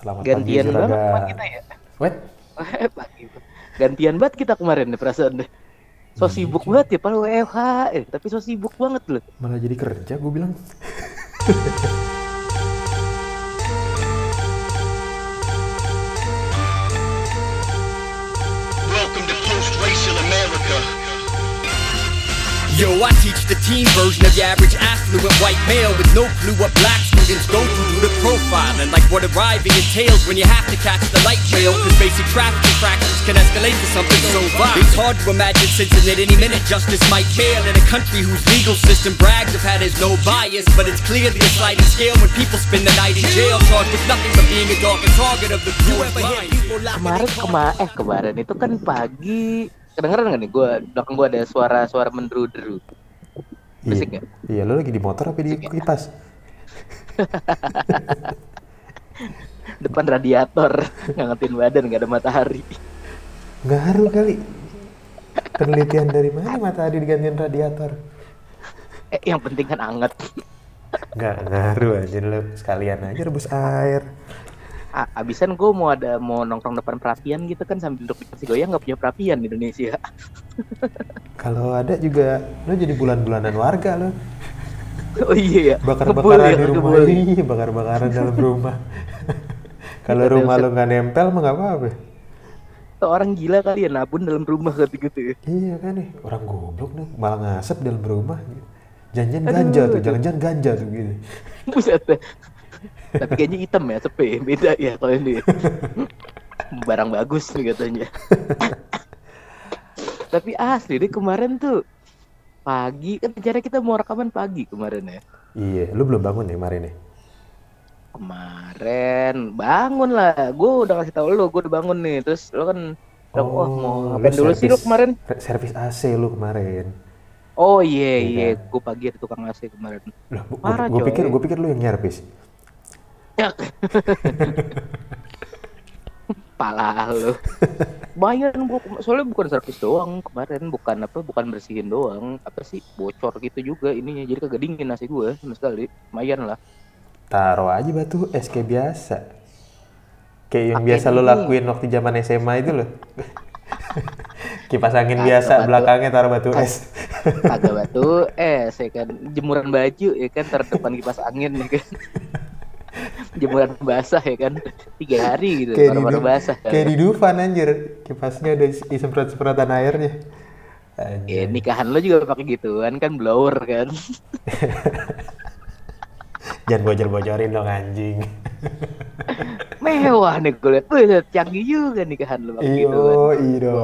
Selamat Gantian pagi banget teman kita ya. What? Gantian banget kita kemarin deh perasaan deh. So Iya, sibuk cuy. banget ya padahal WFH eh, tapi so sibuk banget loh. Malah jadi kerja gue bilang. Welcome to post-racial America. Yo, I teach the teen version of the average affluent white male with no clue what black students go through through the profiling. Like what arriving entails when you have to catch the light trail. Cause basic traffic infractions can escalate to something so vile. It's hard to imagine since at any minute justice might fail in a country whose legal system brags of had is no bias. But it's clearly a sliding scale when people spend the night in jail. Charged with nothing but being a darker target of the cruel mind. Kemarin kema eh kemarin itu kan pagi kedengeran nggak nih gue belakang gue ada suara-suara menderu-deru. Berisik Iya. nggak? Iya, lo lagi di motor apa di kipas? Depan radiator ngangetin badan nggak ada matahari. Ngaruh kali. Penelitian dari mana matahari digantiin radiator? Eh yang penting kan anget. Nggak ngaruh aja lo. Sekalian aja rebus air. A- abisan gue mau ada mau nongkrong depan perapian gitu kan sambil duduk di kursi goyang nggak punya perapian di Indonesia. Kalau ada juga lo jadi bulan-bulanan warga lo. Oh iya ya. Bakar-bakaran ya, di rumah. ngebul. Iya, bakar-bakaran dalam rumah. Kalau rumah lo nggak nempel mah nggak apa-apa. Orang gila kali ya nabun dalam rumah gitu-gitu ya. Iya kan nih, orang goblok nih, malah ngasep dalam rumah. Janjian ganja tuh, jangan-jangan ganja tuh gitu. Buset. Tapi kayaknya hitam ya, sepe. Beda ya kalau ini. Barang bagus nih katanya. Tapi asli deh kemarin tuh pagi kan rencana kita mau rekaman pagi kemarin ya. Iya, lu belum bangun ya kemarin ya? Kemarin bangun lah. Gue udah kasih tahu lo, gue udah bangun nih. Terus lo kan bilang, wah mau ngapain dulu sih servis- kemarin? Servis AC lu kemarin. Oh iya Iya iya, kan? gue pagi ada tukang AC kemarin. Parah, gua pikir gua pikir lu yang nyervis. Pala lo. Bayar gua soalnya bukan servis doang kemarin, bukan apa, bukan bersihin doang, apa sih bocor gitu juga ininya. Jadi kagak dingin nasi gue sama sekali. Lumayan lah. Taruh aja batu es kayak biasa. Kayak yang Pakai biasa lu ini. lakuin waktu zaman SMA itu loh. Kipas angin Kagak, biasa, Batu. belakangnya taruh batu es. Kagak batu, eh saya kan jemuran baju ya kan terdepan kipas angin ya kan. Jemuran basah ya kan tiga hari gitu kayak di, baru-baru basah kan. kayak di Dufan anjir. Kipasnya ada is- disemprot-semprotan airnya. Ya, Anjir. nikahan lo juga pakai gituan kan blower kan Jangan bocor-bocorin dong anjing. mewah nih gue liat Wih, canggih juga nikahan lo pakai gituan Iyo.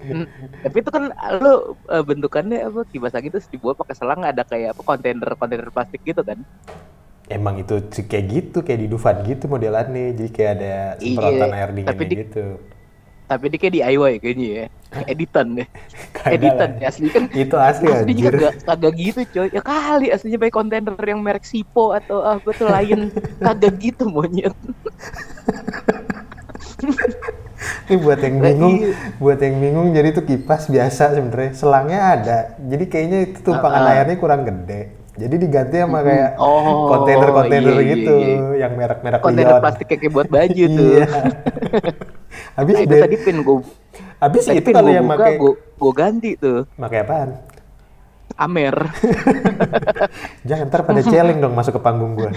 Hmm, Tapi itu kan lo eh, bentukannya apa kipas angin terus dibuat pakai selang ada kayak apa kontainer kontainer plastik gitu kan? Emang itu kayak gitu, kayak di Dufan gitu modelannya. Jadi kayak ada semprotan Iya, air tapi dinginnya di- gitu. Tapi dia kayak DIY kayaknya ya, editan deh. Editan ya asli kan. Itu asli Asli juga anjir. kagak, kagak gitu coy. Ya kali aslinya pakai kontainer yang merek Sipo atau apa tuh lain kagak gitu monyet. Ini buat yang Lah, bingung, iya. buat yang bingung jadi itu kipas biasa sebenarnya. Selangnya ada. Jadi kayaknya itu tumpangan Ah, ah. airnya kurang gede. Jadi diganti sama kayak Oh, kontainer-kontainer iya, iya, gitu iya. yang merek-merek Kontainer Lion. plastik kayak buat baju tuh. Iya. Habis Nah, itu tadi pin gue habis itu pin kalau gue yang pakai gue gue ganti tuh pakai apaan? Amer. Jangan ntar pada celeng dong masuk ke panggung gua.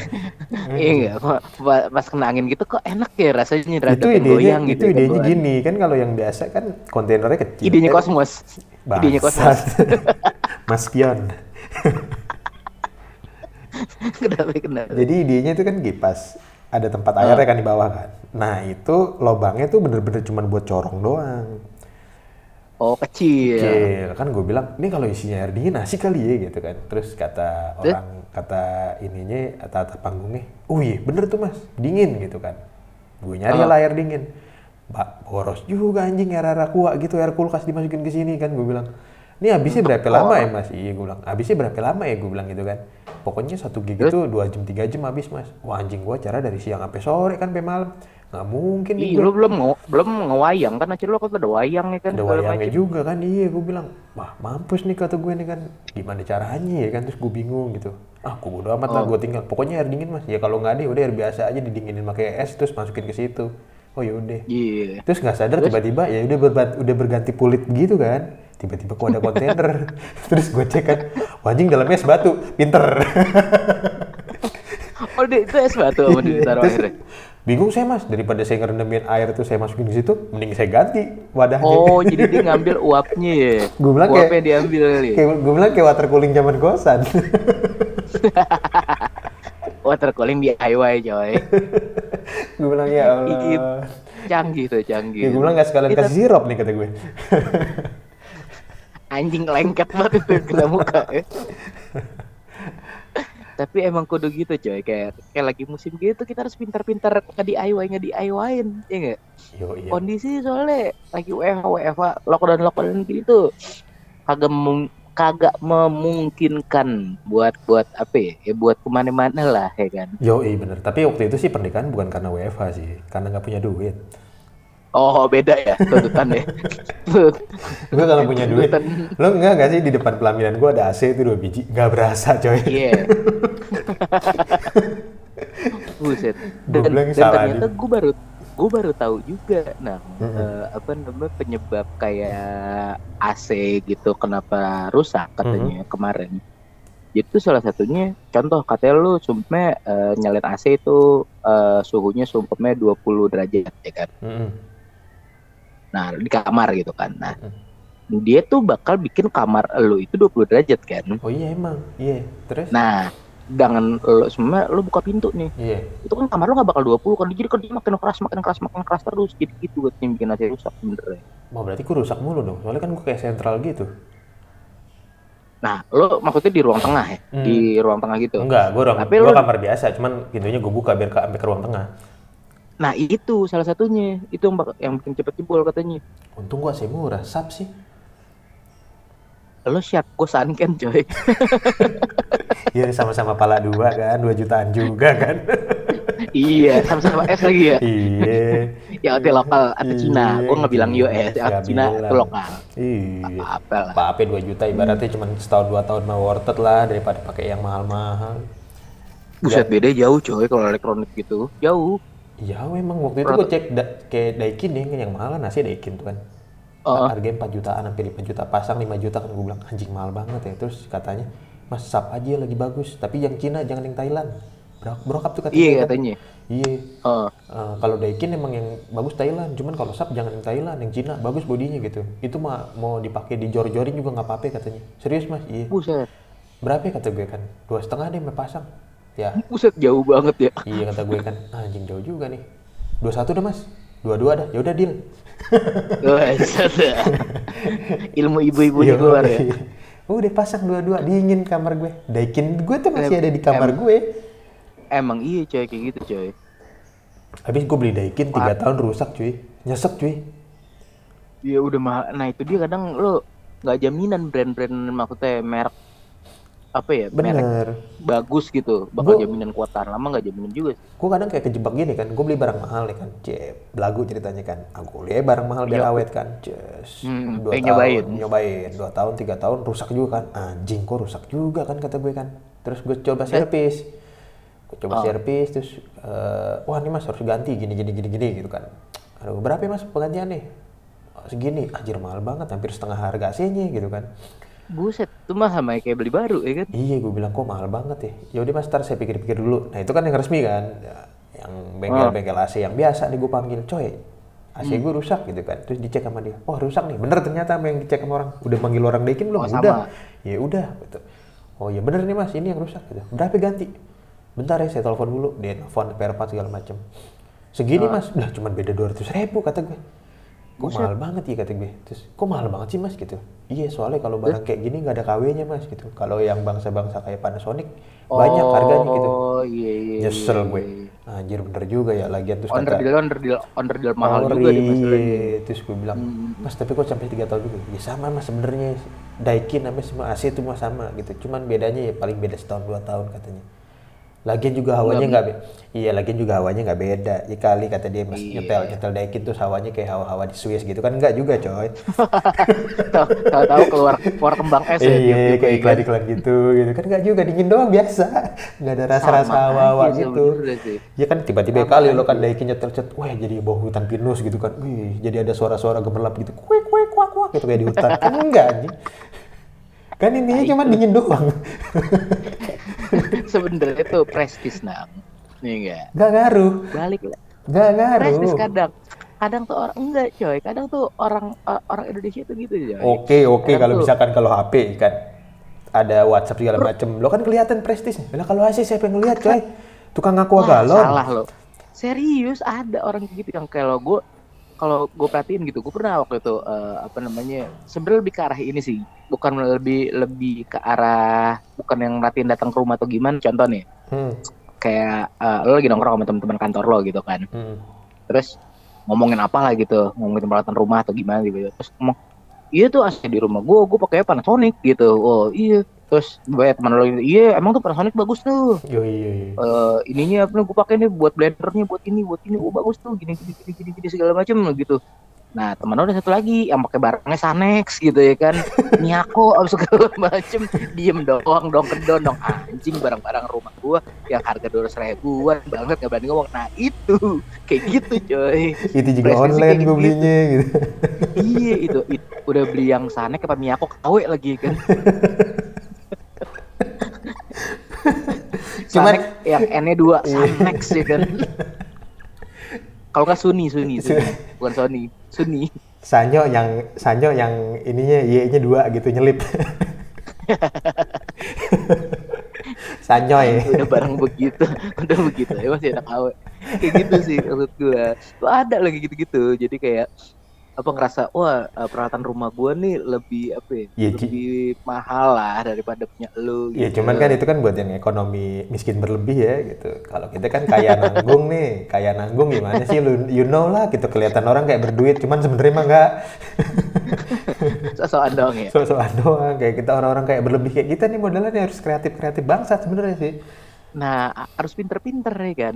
Iya enggak, pas kena angin gitu kok enak ya rasanya rada itu idenya, goyang itu gitu. ya, idenya kan, gini kan kalau yang biasa kan kontainernya kecil. Idenya kan? kosmos. Idenya kosmos. Bangsat. Mas Pion. kenapa kenapa? Jadi idenya itu kan kipas. Ada tempat airnya kan di bawah kan. Nah itu lobangnya tuh bener-bener cuman buat corong doang. Oh kecil. Kecil. Kan gue bilang, ini kalau isinya air dingin asik kali ya gitu kan. Terus kata Terus? orang, kata ininya, kata panggungnya, oh iya bener tuh mas, dingin gitu kan. Gue nyari lah air dingin. Mbak, boros juga anjing air air aqua gitu, air kulkas dimasukin ke sini kan. Gue bilang, ini habisnya berapa lama ya mas? Iya gue bilang, habisnya berapa lama ya gue bilang gitu kan. Pokoknya satu gig itu dua jam tiga jam habis mas. Wah anjing gue acara dari siang sampai sore kan sampai malam. Nggak mungkin nih Iya, lu belum belum ngewayang kan akhirnya lu kan ada wayang ya kan ada wayangnya macem. juga kan iya gue bilang wah mampus nih kata gue nih kan gimana caranya ya kan terus gue bingung gitu ah gue bodo amat lah gue tinggal pokoknya air dingin mas ya kalau nggak ada ya udah air biasa aja didinginin pakai es terus masukin ke situ oh yaudah Iya. terus nggak sadar tiba-tiba ya udah udah berganti kulit begitu kan tiba-tiba kok ada kontainer terus gue cek kan "Wah, anjing dalamnya es batu pinter Oh, dia- itu es batu sama ditaruh airnya. bingung saya mas daripada saya ngerendamin air terus saya masukin ke situ mending saya ganti wadahnya Oh, jadi dia ngambil uapnya ya. Gua bilang kayak- uapnya diambil kali. kayak gue bilang kayak water cooling zaman kosan Water cooling DIY coy. gue bilang ya Iya. Allah Canggih tuh, canggih. ya gue bilang nggak sekalian kasih sirup nih kata gue anjing lengket banget itu kena muka ya. Tapi emang kudu gitu coy, kayak kayak lagi musim gitu kita harus pintar-pintar nge DIY nge DIY-in, ya nggak? yo iya Kondisi soalnya lagi WFH WFH lockdown lockdown gitu kagak mem- kagak memungkinkan buat buat apa ya, ya buat ke mana-mana lah ya kan. yo iya bener tapi waktu itu sih pernikahan bukan karena WFH sih karena nggak punya duit Oh beda ya tuntutannya. gue kalau punya duit Tuntutan- lo enggak nggak sih? Di depan pelaminan gue ada AC itu dua biji nggak berasa coy. Iya. Buset. Gua Dan, dan ternyata gue baru gue baru tahu juga. Nah eh, apa namanya penyebab kayak AC gitu kenapa rusak katanya kemarin. Itu salah satunya contoh katanya lu sumpahnya eh, nyalain AC itu eh, suhunya sumpahnya 20 derajat ya kan? Mm-mm. Nah di kamar gitu kan. Nah dia tuh bakal bikin kamar lu itu 20 derajat kan? Oh iya emang. Iya terus? Nah dengan lo semua lo buka pintu nih. Iya. Itu kan kamar lo gak bakal 20 kan? Jadi kan dia makin keras makin keras makin keras terus. Jadi gitu katanya bikin AC rusak bener mau berarti gue rusak mulu dong. Soalnya kan gue kayak sentral gitu. Nah lo maksudnya di ruang tengah ya? Hmm. di ruang tengah gitu? Enggak gue ruang Tapi gue lu- kamar biasa cuman pintunya gue buka biar ke sampai ke ruang tengah nah itu salah satunya. Itu yang, yang bikin cepet jebol katanya. Untung gue AC murah. Sap sih. Lo siap? Gue sunken coy. Iya sama-sama pala dua kan. Dua jutaan juga kan. Iya sama-sama S lagi ya. Iya. Ya OT lokal atau Cina. Gue nggak bilang US Nggak atau Cina bilang. itu lokal. Iya. Apa lah. Apa dua juta ibaratnya cuma setahun dua tahun mah worth it lah daripada pakai yang mahal-mahal. Buset beda jauh coy kalau elektronik gitu. Jauh Iya memang waktu itu gue cek da- kayak Daikin nih kan yang mahal kan nasi Daikin tuh kan. Oh. Harganya 4 jutaan sampai 5 juta pasang 5 juta kan gue bilang anjing mahal banget ya. Terus katanya Mas sap aja lagi bagus tapi yang Cina jangan yang Thailand. Bro- Brokap tuh katanya. iya kan. katanya Iya. oh Eh, kalau Daikin emang yang bagus Thailand, cuman kalau sap jangan yang Thailand, yang Cina bagus bodinya gitu. Itu mah mau dipakai di jor-jorin juga nggak apa-apa katanya. Serius mas? Iya. buset Berapa ya kata gue kan? Dua setengah deh pasang. Ya, buset jauh banget ya Iya kata gue kan, "Ah, anjing jauh juga nih. Dua satu dah mas, dua dua dah. Ya udah deal. Buset. ilmu ibu-ibunya Iya, keluar ya iya. Udah pasang dua-dua, dingin kamar gue. Daikin gue tuh masih ada di kamar gue. Emang iya coy kayak gitu coy. Habis gue beli Daikin tiga tahun rusak cuy, nyesek cuy. Ya udah mahal. Nah itu dia kadang lo nggak jaminan brand-brand maksudnya merek apa ya merek Bener. bagus gitu bakal Gua- jaminan kuat tahan lama nggak jaminan juga sih. Gue kadang kayak kejebak gini kan, gue beli barang mahal nih kan, cep, belagu ceritanya kan. Aku beli barang mahal biar awet kan. Iya. Hmm, dua tahun, nyobain. nyobain, dua tahun, tiga tahun, rusak juga kan. Anjing kok rusak juga kan kata gue kan. Terus gue coba servis, gue coba Oh. servis, terus, eh, wah ini mas harus ganti gini, gini, gini, gini gitu kan. Aduh berapa ya mas penggantian nih? "Oh, segini, anjir mahal banget, hampir setengah harga AC-nya gitu kan. Buset, itu mah sama kayak beli baru ya kan? Iya, gue bilang kok mahal banget ya. Ya udah mas, ntar saya pikir-pikir dulu. Nah itu kan yang resmi kan, Ya, yang bengkel-bengkel AC yang biasa nih gue panggil, coy. AC gue rusak gitu kan. Terus dicek sama dia, wah rusak nih. Bener ternyata apa yang dicek sama orang. Udah panggil orang Daikin belum? Oh, udah. sama. Ya udah. Gitu. Oh ya bener nih mas, ini yang rusak. Gitu. Berapa ganti? Bentar ya, saya telepon dulu. Dia telepon spare part segala macem. Segini mas, udah cuman beda 200 ribu kata gue. Kok mahal banget ya kata gue. Terus kok mahal banget sih mas gitu. Iya soalnya kalau barang kayak gini nggak ada KW-nya mas gitu. Kalau yang bangsa-bangsa kayak Panasonic banyak harganya gitu. Oh iya iya. Nyesel iya, gue. iya. Anjir bener juga ya lagian terus Onder kata deal, onder deal, onder deal mahal juga nih masalahnya. iya. Terus gue bilang, Mas tapi kok sampai 3 tahun juga? Ya sama mas sebenarnya Daikin sama semua AC itu mah sama gitu. Cuman bedanya ya paling beda setahun dua tahun katanya. Lagian juga hawanya nggak be- iya lagian juga hawanya nggak beda. Ya kali kata dia mas Iya. nyetel nyetel Daikin tuh hawanya kayak hawa-hawa di Swiss gitu kan enggak juga coy. Tahu- Tahu-tahu keluar keluar kembang es ya. Iya tiup-tiup kayak ya, iklan-iklan gitu gitu kan enggak juga dingin doang biasa. Nggak ada rasa-rasa hawa-hawa gitu. sebenarnya sih. Ya kan tiba-tiba kali lo kan Daikin nyetel cet, wah jadi bau hutan pinus gitu kan. Wih, jadi ada suara-suara gemerlap gitu. Kuek kuek kuak kuak gitu kayak di hutan. Kan enggak anjing. Kan intinya cuma dingin doang. Sebenarnya tuh prestis nang. Nih enggak. Enggak ngaruh. Balik lah. Enggak ngaruh. Prestis kadang. Kadang tuh orang enggak coy. Kadang tuh orang uh, orang Indonesia tuh gitu coy. Oke oke kalau tuh- misalkan kalau HP kan ada WhatsApp segala macem, lo kan kelihatan prestis. Lah kalau AC siapa yang ngeliat coy? Tukang ngaku galon. salah lo. Serius ada orang kayak gitu yang kalau gue kalau gue perhatiin gitu, gue pernah waktu itu eh, apa namanya sebenarnya lebih ke arah ini sih, bukan lebih lebih ke arah bukan yang merhatiin datang ke rumah atau gimana. Contoh nih, Hmm, kayak eh, lo lagi nongkrong sama teman-teman kantor lo gitu kan, hmm. terus ngomongin apa lah gitu, ngomongin peralatan rumah atau gimana gitu, terus ngomong iya tuh AC di rumah gue, gue pakai Panasonic gitu, oh iya, terus banyak teman lo iya emang tuh Panasonic bagus tuh, Yo iya iya. eh ininya apa gue pakai nih buat blendernya buat ini buat ini oh bagus tuh gini gini gini gini, gini segala macam gitu. Nah teman lo ada satu lagi yang pakai barangnya Sanex gitu ya kan. Miyako apa segala macem. Diem doang dong kedon dong. Anjing barang-barang rumah gua yang harga dua ribuan banget nggak berani ngomong. Nah itu kayak gitu coy. Itu juga Prestasi online gue gitu. belinya gitu. iya itu, it- udah beli yang Sanex apa Miyako KW lagi kan Cuman- Sanex yang N-nya dua Sanex ya kan. Kalau nggak Suni Suni Suni. Bukan Sony Suni. Sanyo yang Sanyo yang ininya Y-nya dua gitu nyelip. Sanyoy. udah barang begitu udah begitu. Ya masih ada KW kayak gitu sih menurut gua. Tuh ada lagi gitu-gitu. Jadi kayak apa ngerasa wah eh, peralatan rumah gua nih lebih apa ya Iya, Ci. lebih mahal lah daripada punya lu Ya gitu. cuman kan itu kan buat yang ekonomi miskin berlebih ya gitu. Kalau kita kan kaya nanggung nih, kaya nanggung gimana sih lu you know lah gitu kelihatan orang kayak berduit cuman sebenarnya mah enggak. sosokan dong ya So-soan doang kayak kita orang-orang kayak berlebih kayak kita nih modelnya harus kreatif-kreatif bangsat sebenarnya sih. nah harus pinter-pinter ya kan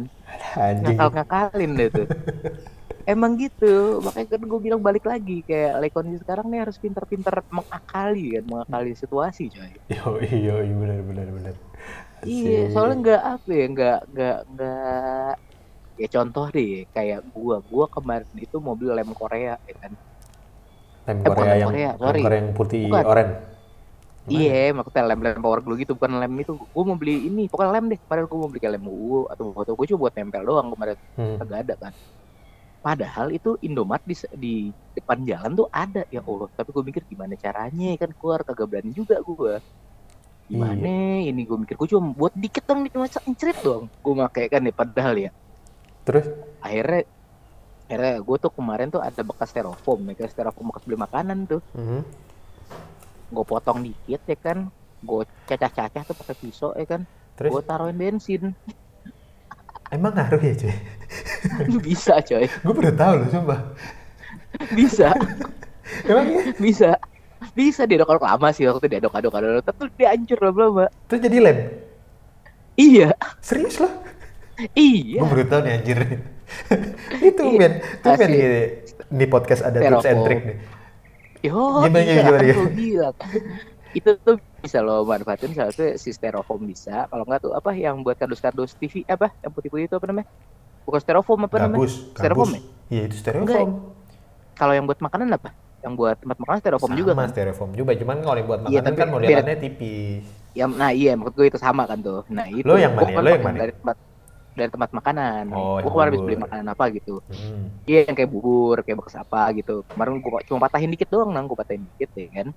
Anjing. ngakal-ngakalin deh tuh emang gitu makanya kan gue bilang balik lagi kayak like kondisi sekarang nih harus pinter-pinter mengakali kan mengakali situasi coy Yo iyo benar benar benar. Iya, soalnya nggak apa ya, nggak nggak nggak ya contoh deh kayak gua, gua kemarin itu mobil lem Korea, ya kan? lem eh, Korea lem yang Korea, lem sorry. Korea yang putih Bukan. oranye. Iya, maksudnya lem lem power glue gitu, bukan lem itu. Gua mau beli ini, pokoknya lem deh. Kemarin gua mau beli kayak lem UU atau foto gua cuma buat nempel doang kemarin, Hmm. kagak ada kan. Padahal itu Indomaret di, di depan jalan tuh ada ya Allah. Tapi gue mikir gimana caranya kan keluar kagak berani juga gua. Gimana ini gue mikir gue cuma buat dikit dong cuma cerit doang. Gue pakai kan ya padahal ya. Terus akhirnya akhirnya gue tuh kemarin tuh ada bekas styrofoam ya kan styrofoam bekas beli makanan tuh mhm. gue potong dikit ya kan gue cacah-cacah tuh pakai pisau ya kan terus gue taruhin bensin emang ngaruh ya cuy? bisa coy Gue baru tahu loh sumpah. bisa Emang iya? bisa bisa diaduk-aduk lama sih waktu diaduk-aduk aduk tapi dia hancur lama-lama Terus jadi lem. iya Serius loh? iya Gue baru tahu nih anjir. itu Iya. men, itu men di, di podcast ada tips and trick nih. yo Gimana, iya gimana, gimana? bilang itu tuh bisa lo manfaatin salah satu si styrofoam bisa kalau nggak tuh apa yang buat kardus-kardus TV apa yang putih-putih itu apa namanya bukan styrofoam apa namanya Gabus, Styrofoam gabus. ya? Iya itu styrofoam. Enggak, kalau yang buat makanan apa yang buat tempat makanan styrofoam Sama juga kan styrofoam juga, cuman kalau yang buat Iya, makanan tapi kan modelannya tipis. ya nah iya maksud gue itu sama kan tuh nah itu Lo yang mana? kan Lo yang mana? dari tempat dari tempat makanan Oh, gue kemarin habis beli makanan apa gitu Hmm. iya yang kayak bubur kayak bekas apa gitu kemarin gue cuma patahin dikit doang nang gue patahin dikit ya kan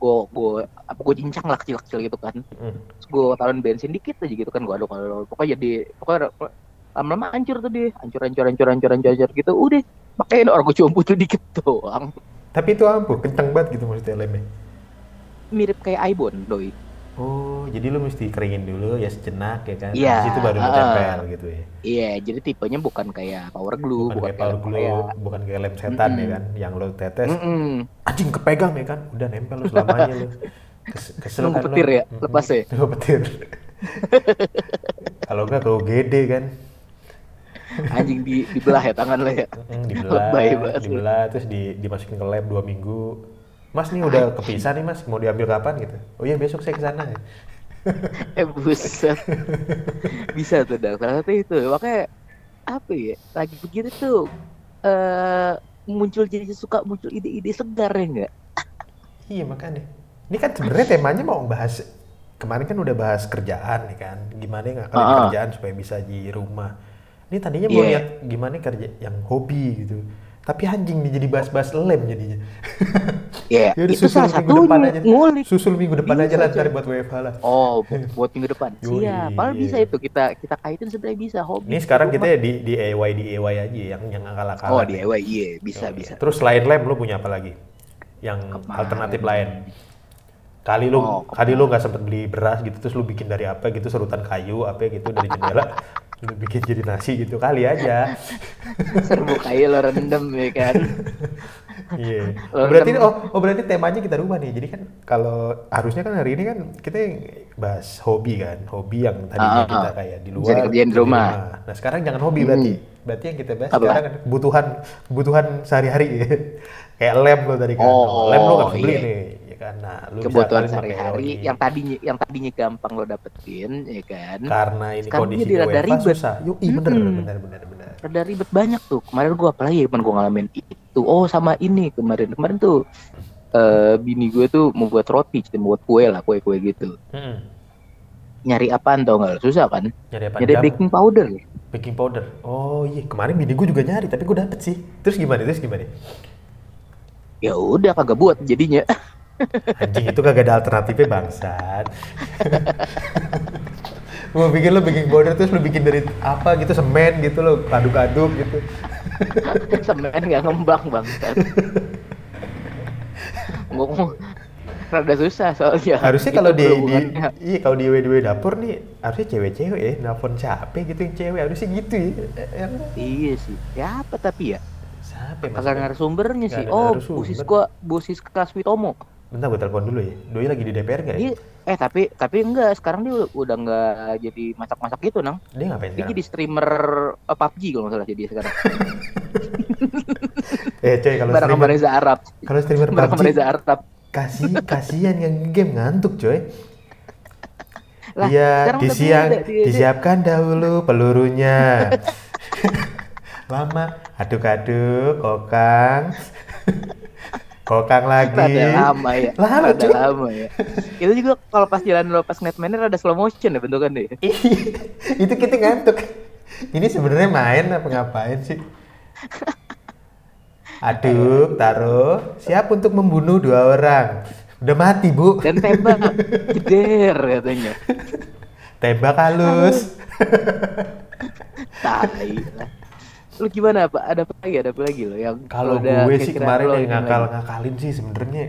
gue gue apa gue cincang lah kecil-kecil gitu kan. Hmm. Gue taruhin bensin dikit aja gitu kan gue aduk aduk pokoknya jadi pokoknya lama-lama hancur tuh dia hancur hancur hancur hancur hancur, hancur gitu. Udah pakein orang gue cuma butuh dikit doang. Tapi itu ampuh, kenceng banget gitu maksudnya lemnya. mirip kayak Aibon doi. Oh, jadi lu mesti keringin dulu ya sejenak ya kan. Iya, Habis itu baru lu ah. tempel gitu ya. iya jadi tipenya bukan kayak power glue Bukan, bukan, kayak power glue, Korea. bukan kayak lem setan ya Mm-mm. kan. Yang lu tetes, Mm-mm. anjing kepegang ya kan. Udah nempel lu selamanya lu. Kes- Kesel Nunggu kan lu. petir ya, Mm-mm. lepas ya? Nunggu petir. Kalau enggak ke UGD kan. Anjing di dibelah ya tangan lo ya. Dibelah, banget lu. dibelah terus di, dimasukin ke lab dua minggu. Mas nih udah kepisah nih mas, mau diambil kapan gitu? Oh iya besok saya ke sana. Eh buset bisa tuh dong salah satu itu makanya apa ya lagi begitu tuh eh muncul jadi suka muncul ide-ide segar ya enggak Iya makanya. Ini kan sebenarnya temanya mau bahas kemarin kan udah bahas kerjaan nih kan. Gimana ngakalin Ah. kerjaan supaya bisa di rumah. Ini tadinya mau Iya. lihat gimana kerja yang hobi gitu. Tapi anjing nih jadi bahas-bahas lem jadinya. ya Yaudah, itu salah minggu depan satunya aja. ngulik Susul minggu depan Bisa aja lah cari buat WFH lah. oh bu- buat minggu depan padahal iya. bisa itu kita kita kaitin sebenarnya bisa hobi Ini sekarang kita di di EY di EY aja yang yang akal-akalan. oh di EW iya bisa bisa Terus selain lem lu punya apa lagi? Yang Kemarin. alternatif lain? Kali lu Oh, kali lu nggak sempet beli beras gitu terus lu bikin dari apa gitu serutan kayu apa gitu dari jendela lu bikin jadi nasi gitu kali aja. serbu kayu lo rendem ya kan Iya. Lo berarti kan- oh, oh berarti temanya kita rubah nih. Jadi kan kalau harusnya kan hari ini kan kita bahas hobi kan, hobi yang tadinya Ah, ah, kita ah. kayak di luar dikerjain di rumah. Nah sekarang jangan hobi berarti. Berarti yang kita bahas Apa? sekarang kan kebutuhan kebutuhan sehari-hari. kayak lem lo tadi kan. Oh, lem lo nggak beli iya. nih, Nah, lu kebutuhan sehari-hari yang tadinya yang tadinya gampang lo dapetin ya kan karena ini sekarang kondisi jadi rada ribet. susah. Yuk, bener, Mm-mm. bener, bener, bener. rada ribet banyak tuh kemarin gua apalagi ya gua ngalamin itu oh sama ini kemarin kemarin tuh eh bini gue tuh mau buat roti jadi mau buat kue lah kue kue gitu Mm-mm. nyari apaan tau nggak susah kan Nyari apa? nyari Jam? baking powder Baking powder. Oh iya, kemarin bini gue juga nyari, tapi gue dapet sih. Terus gimana? Terus gimana? ya udah kagak buat jadinya Anjing itu kagak ada alternatifnya bangsat. Mau bikin lo baking powder terus lo bikin dari apa gitu semen gitu lo aduk-aduk gitu. semen nggak ngembang bang ngomong rada susah soalnya. Harusnya kalau di, di iya kalau di WDW dapur nih harusnya cewek-cewek ya nelfon capek gitu yang cewek harusnya gitu ya. Yang iya sih. Siapa tapi ya? Siapa ya, kagak narasumbernya sih. oh busis gua busis Kaswitomo Bentar gue telepon dulu ya. Doi lagi di DPR gak ya? Dia, eh tapi tapi enggak sekarang dia udah- enggak jadi masak-masak gitu nang Dia ngapain dia sekarang? jadi streamer eh, PUBG kalau nggak salah jadi sekarang Eh coy kalau bareng sama streamer Reza Arab kalau streamer bareng sama PUBG Reza Arab kasih kasihan yang game ngantuk coy. Lah, Iya, dia- dia- disiapkan dahulu pelurunya. Lama, aduk-aduk, kokang. kokang lagi. rada lama ya Lama, rada lama ya itu juga kalau pas jalan lo pas ngeliat mainnya rada slow motion ya bentukannya itu kita ngantuk. Ini sebenarnya main apa ngapain sih? Aduk, taruh, siap untuk membunuh dua orang. Udah mati, Bu. dan tembak jeder katanya Tembak halus. tai lah. Lu gimana pak ada apa lagi ada apa lagi lo yang Kalau gue sih kemarin yang ngakal lagi? ngakalin sih sebenarnya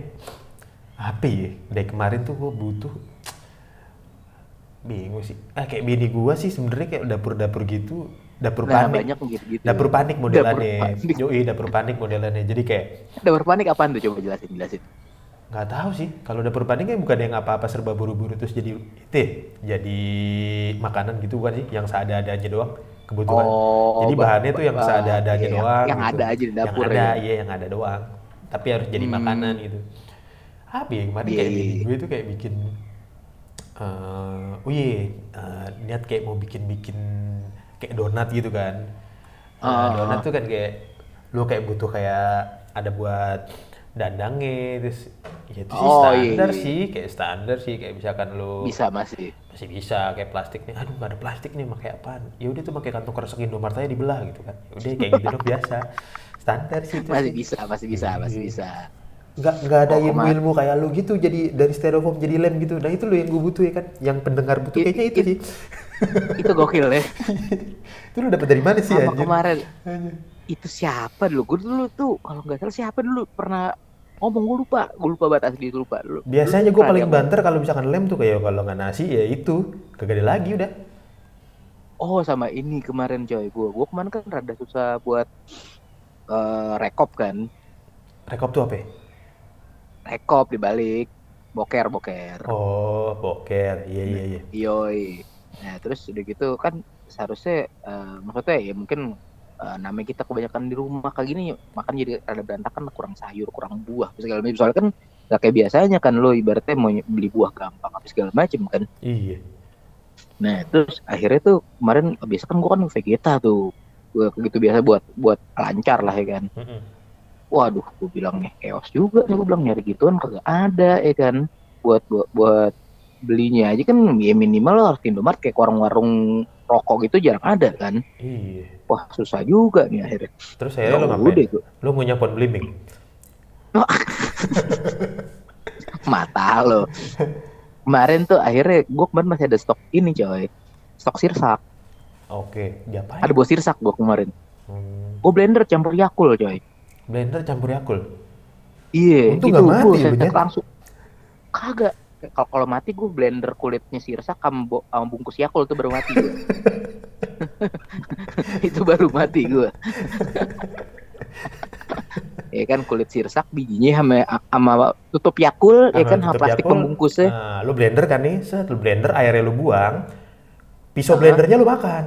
apa ya? Dari kemarin tuh gue butuh bingung sih. Ah kayak bini gue sih sebenarnya kayak dapur-dapur gitu, dapur nah panik. banyak gitu gitu Dapur panik modelannya. Yoi, dapur panik modelannya. Jadi kayak dapur panik apaan tuh coba jelasin jelasin nggak tahu sih. Kalau dapur panik kan bukan yang apa-apa serba buru-buru terus jadi itu ya, jadi makanan gitu bukan sih? Yang seadanya doang kebutuhan. Oh, jadi ba- bahannya tuh yang ba- seadanya iya, doang. yang gitu. ada aja di dapur Yang ada, ya. iya yang ada doang. Tapi harus jadi Hmm. makanan gitu. Apa ya kemarin Iya, kayak iya, bini iya. gue tuh kayak bikin eh oh iya, eh, niat kayak mau bikin-bikin kayak donat gitu kan. Nah, Ah. donat tuh kan kayak lu kayak butuh kayak ada buat dandangnya terus ya itu sih Oh, iya, standar iya. sih kayak standar sih kayak misalkan lu bisa masih. Masih bisa kayak plastik nih. Aduh nggak ada plastik nih pakai apaan? Ya udah tuh pakai kantong kresek Indomart aja dibelah gitu kan. Ya udah kayak gitu dong biasa. Standar sih itu masih sih. bisa masih bisa masih Iya. bisa. Nggak nggak ada Oh, kemar- ilmu-ilmu kayak lu gitu jadi dari styrofoam jadi lem gitu. Nah itu lo yang gue butuh ya kan. Yang pendengar butuh kayaknya itu sih. itu gokil ya itu lu dapet dari mana sih sama anjir? kemarin. Anjir. Itu siapa dulu? Gue dulu tuh kalau nggak salah siapa dulu? Pernah ngomong gue lupa. Gue lupa batas asli lupa dulu. Biasanya gue paling banter kalau misalkan lem tuh kayak kalau nggak nasi ya itu. Kagak ada lagi udah. Oh sama ini kemarin coy. Gue gue kemarin kan rada susah buat eh, rekop kan. Rekop tuh apa ya? rekop dibalik. Boker boker. Oh boker. Iya iya iya. Yoi. Nah terus udah gitu kan seharusnya eh, maksudnya ya mungkin eh, namanya kita kebanyakan di rumah kayak gini makan jadi ada berantakan kurang sayur kurang buah segala macam. Soalnya kan gak kayak biasanya kan lo ibaratnya mau beli buah gampang apa segala macam kan. Iya. nah terus akhirnya tuh kemarin biasa kan gua kan vegeta tuh gue gitu biasa buat buat lancar lah ya kan. Waduh gue bilang nih chaos juga nih gue bilang nyari gituan kagak ada ya kan. Buat buat buat belinya aja kan ya minimal lo harus Indomaret kayak warung-warung rokok gitu jarang ada kan. Iya. Wah susah juga nih akhirnya. Terus saya lo Ya ngapain? gua. Lo punya phone bliming? mata lo kemarin tuh akhirnya gue kemarin masih ada stok ini coy. Stok sirsak. Oke, diapain? ada buah sirsak gue kemarin. Hmm, gue blender campur yakul coy. Blender campur Yakult. iya itu nggak mati gue Jan. langsung. Kagak kalau kalau mati gue blender kulitnya sirsak sama, bo- sama bungkus yakul tuh baru mati. Itu baru mati gue ya kan kulit sirsak bijinya sama sama tutup yakul ya kan sama plastik Yakult. pembungkusnya. Nah, lo blender kan nih, set lo blender, airnya lo buang, pisau Aha. blendernya lo makan.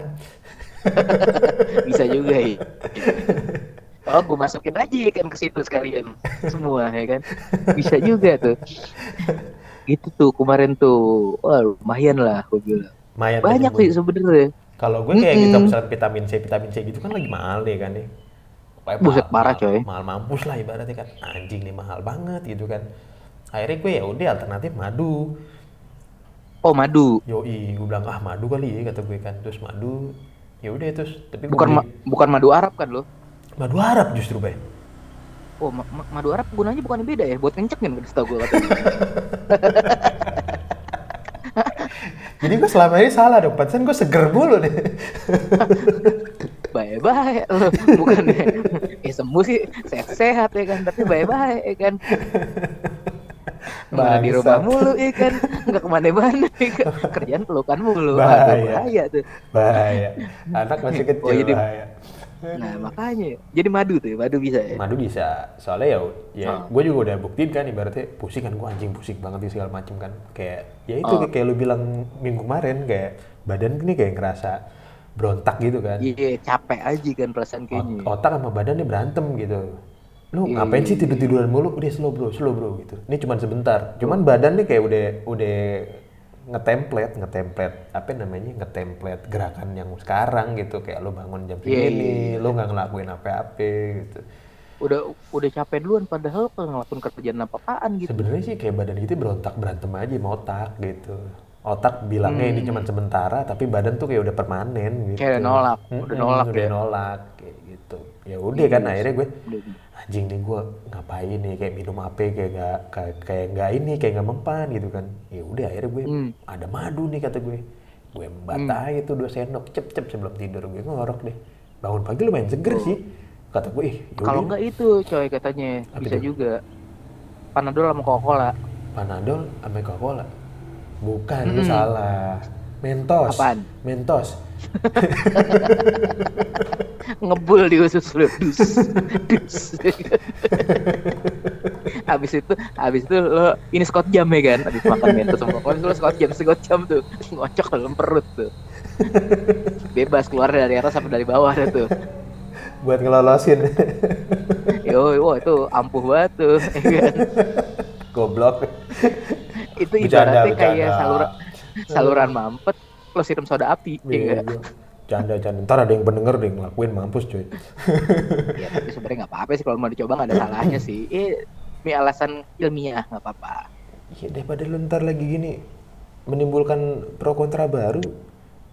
bisa juga ya oh gue masukin aja kan ke situ sekalian. Semua ya kan? Bisa juga tuh gitu tuh kemarin tuh wah lumayan lah gue bilang Lumayan banyak kan, sih sebenarnya Kalau gue kayak Mm-mm. gitu misalnya vitamin C, vitamin C gitu kan lagi mahal deh kan nih. Pokoknya Buset, parah, coy. Mahal mampus lah ibaratnya kan. Anjing nih mahal banget gitu kan. Akhirnya gue ya udah alternatif madu. oh madu Yoi, gue bilang ah madu kali ya kata gue kan. Terus madu ya udah terus tapi bukan beli ma- bukan madu Arab kan lo madu Arab justru bay. Oh ma- ma- madu Arab gunanya bukan beda ya? Buat ngencekin kan setahu gue katanya. Jadi gue selama ini salah dong, pantesan gue seger mulu nih. lo bukan ya. Ya sembuh sih. Sehat-sehat ya kan tapi baik-baik ya kan. Malah di rumah mulu ya kan. Nggak ke mana-mana ya kan. Kerjaan pelukan mulu. Bahaya. Bahaya tuh. Bahaya. Anak masih kecil Oh, jadi- bahaya. nah makanya jadi madu tuh ya madu bisa ya Madu bisa, soalnya ya, ya Oh. gue juga udah buktiin kan ibaratnya pusing kan gue anjing pusing banget sih segala macem kan kayak ya itu Oh. kayak, kayak lu bilang minggu kemarin kayak badan ini kayak ngerasa berontak gitu kan, iya capek aja kan perasaan Ot- kayaknya otak sama badannya berantem gitu. Lu Iya, ngapain sih tidur tiduran mulu? Udah slow bro, slow bro gitu. Ini cuma sebentar, cuman badannya kayak udah udah ngetemplate, ngetemplate apa namanya ngetemplate gerakan yang sekarang gitu kayak lu bangun jam Iya, segini, iya, lu nggak ngelakuin apa-apa gitu. udah udah capek duluan padahal kalau ngelakuin kerjaan apa-apaan gitu Sebenarnya sih kayak badan kita berontak berantem aja sama otak gitu. Otak bilangnya ini cuma sementara, tapi badan tuh kayak udah permanen gitu. Hmm. Kayak udah nolak, Mm-mm, udah nolak udah ya. nolak kayak gitu. Ya udah kan Iya, akhirnya gue Udah- anjing nih gue ngapain nih kayak minum apa kayak gak kayak kayak nggak ini kayak nggak mempan gitu kan. Ya udah akhirnya gue Hmm. ada madu nih kata gue. Gue batai itu dua sendok cep cep sebelum tidur gue ngorok deh. Bangun pagi lumayan seger sih. Kata gue, ih yaudah. kalau enggak itu coy katanya Apa bisa itu? juga panadol sama coca-cola Panadol sama Coca-Cola. Bukan, lu Mm-mm. salah. Mentos. Apaan? Mentos. ngebul di usus lu dus dus habis itu habis itu lo ini Scott jam ya kan habis makan mentos sama coca lo Scott jam Scott jam tuh ngocok dalam perut tuh bebas keluar dari atas sampai dari bawah ada tuh Buat ngelolosin. yo wah itu ampuh banget tuh ya kan? Goblok. Itu Bercanda, ibaratnya kayak bercanda. saluran saluran mampet lo siram soda api ya enggak Bego. Canda, canda. Ntar ada yang pendenger deh ngelakuin mampus cuy. ya tapi sebenarnya nggak apa-apa sih kalau mau dicoba nggak ada salahnya sih eh ini alasan ilmiah nggak apa-apa Iya daripada lu ntar lagi gini menimbulkan pro kontra baru.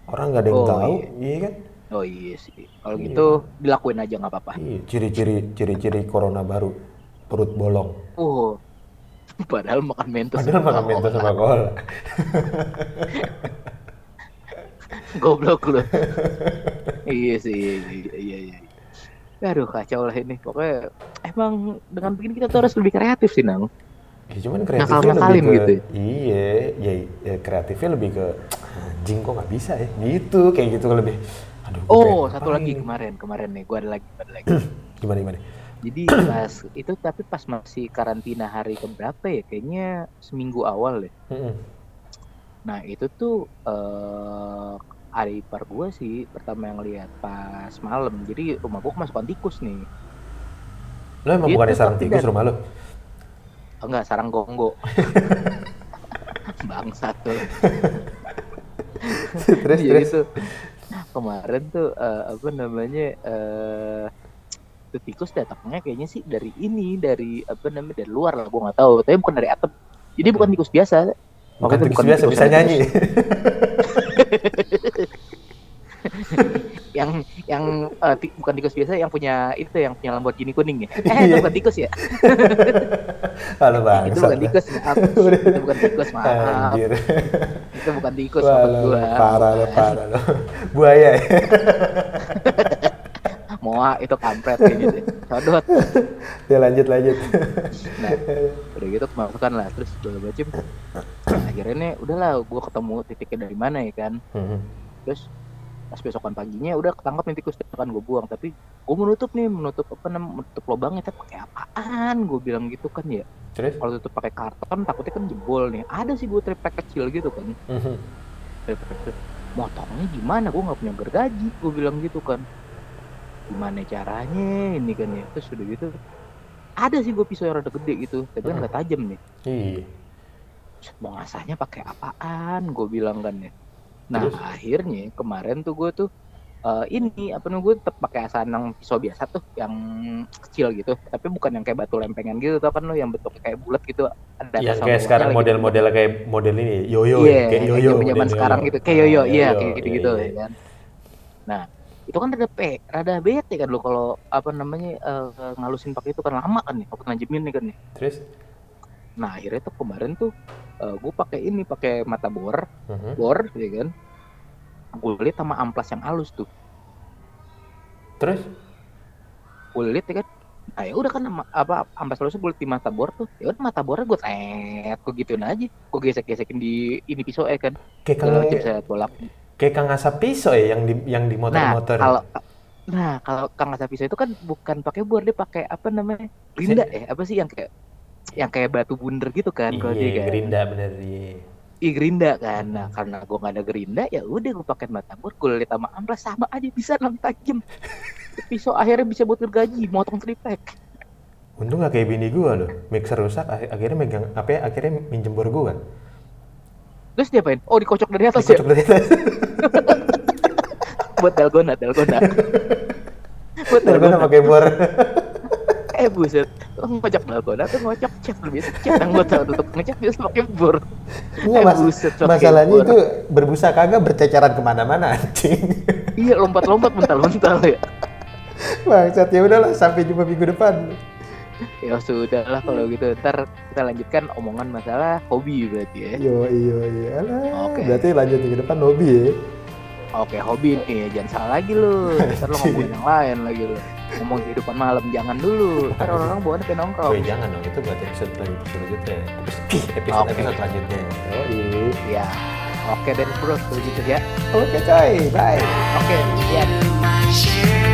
Orang nggak ada yang Oh, tahu, iya. iya kan? oh iya sih kalau Iya. gitu dilakuin aja nggak apa-apa Iya, ciri-ciri ciri-ciri corona baru. Perut bolong. oh padahal makan mentos Padahal makan mentos sama cola. goblok lu iya sih iya iya iya aduh kacau lah ini pokoknya emang dengan begini kita tuh harus lebih kreatif sih nang Ya cuman kreatifnya Ngakal-ngakalin lebih ke gitu. iya, ya, ya kreatifnya lebih ke anjing kok nggak bisa ya gitu kayak gitu lebih. Aduh. oh satu lagi kemarin kemarin nih gua ada lagi ada lagi Gimana gimana? Jadi pas itu tapi pas masih karantina hari keberapa ya kayaknya seminggu awal deh. Nah itu tuh eh adik ipar gue sih pertama yang lihat pas malam. Jadi rumah gue kemasukan tikus nih. Lo emang Gitu, bukannya sarang tapi tikus rumah lo? Oh, enggak, sarang gonggo. Bangsat tuh. terus Jadi terus. tuh kemarin tuh eh, apa namanya eh tuh tikus datangnya kayaknya sih dari ini dari apa namanya dari luar lah gue nggak tahu. Tapi bukan dari atap. Jadi bukan tikus biasa. Bukan tikus biasa, bisa tikus- nyanyi. yang yang eh, ti- bukan tikus biasa yang punya itu yang punya Lamborghini kuning ya? Eh itu bukan tikus ya? Halo bang. itu bukan tikus maaf. Itu bukan tikus maaf. Anjir. itu bukan tikus Wah, lo, gua. parah lo, parah lo. Buaya ya? Moa itu kampret kayaknya deh sodot. Ya lanjut lanjut. nah udah gitu kemasukan lah terus segala macem nah, akhirnya nih udahlah gue ketemu titiknya dari mana ya kan. Mhm. terus pas besokan paginya udah ketangkap nih tikus kan gue buang. Tapi gue menutup nih menutup apa namanya menutup lubangnya tapi pakai apaan? Gue bilang gitu kan ya. Terus? kalau tutup pakai karton takutnya kan jebol nih. Ada sih gue triplek kecil gitu kan. Triplek kecil. motongnya gimana? Gue nggak punya gergaji gue bilang gitu kan gimana caranya ini kan ya terus udah gitu ada sih gue pisau yang rada gede gitu tapi kan Hmm. nggak tajam nih Iya. Set, mau ngasahnya pakai apaan gue bilang kan ya nah Terus? akhirnya kemarin tuh gue tuh eh, ini apa namanya gue tetap pakai asanang pisau biasa tuh yang kecil gitu tapi bukan yang kayak batu lempengan gitu tau kan lo yang bentuknya kayak bulat gitu ada Yang kayak sekarang model-model kayak model ini, yoyo Iya, ya, kayak yang yoyo. zaman sekarang yoyo. gitu, kayak yoyo, Ah, iya yoyo, kayak gitu-gitu iya, ya kan. Nah, itu kan rada pe, rada bete kan lo kalau apa namanya eh, ngalusin pakai itu kan lama kan nih, waktu najemin nih kan nih. Terus? Nah akhirnya tuh kemarin tuh gue pakai ini, pakai mata bor, Mhm. bor, ya kan. Gue lihat sama amplas yang halus tuh, Terus? gue lihat ya kan. Nah ya udah kan apa amplas halusnya gue di mata bor tuh, ya udah mata bornya gue tet, gue gituin aja, gue gesek-gesekin di ini pisau ya kan, Kayak kayak saya bolak kayak kang asap pisau ya yang di yang di Nah, motor-motor. ya? kalau nah kalau Kang Asap Pisau itu kan bukan pakai bor, dia pakai apa namanya? Gerinda ya, apa sih yang kayak yang kayak batu bunder gitu kan kalau dia Iya, kan. gerinda bener iya. Ih, gerinda kan. Nah, karena gua nggak ada gerinda ya udah gua pakai mata bor, gua lihat sama amplas sama aja bisa lang tajam. Pisau akhirnya bisa buat gergaji, motong triplek. Untung gak kayak bini gua loh. Mixer rusak ak- akhirnya megang apa ya? Akhirnya minjem bor gua. Terus diapain? Oh, dikocok dari atas ya? Dikocok dari atas. Buat dalgona, dalgona. buat dalgona. pakai bor. Eh buset, lo ngocok dalgona tuh ngocok cat lebih cat yang gue tahu untuk ngecat bisa pakai bor. Enggak, Eh, mas, buset, masalahnya bor. itu berbusa kagak berceceran ke mana-mana anjing. Iya lompat-lompat mental-mental ya. Bangsat ya udahlah sampai jumpa minggu depan. Ya sudah lah kalau gitu ntar kita lanjutkan omongan masalah hobi berarti ya. Yo iyo. Alah, Oke. Berarti lanjut minggu depan hobi ya. Oke hobi nih jangan salah lagi lu. Ntar lo ngomongin yang lain lagi lu. Ngomong kehidupan malam jangan dulu. Ntar orang-orang bawaannya pengen nongkrong. Oh jangan dong itu buat episode selanjutnya. Episode episode, Oke. episode selanjutnya. Oh iya. Ya. Oke deh bro, kalau gitu ya. Oke coy, bye. Oke, ya. my share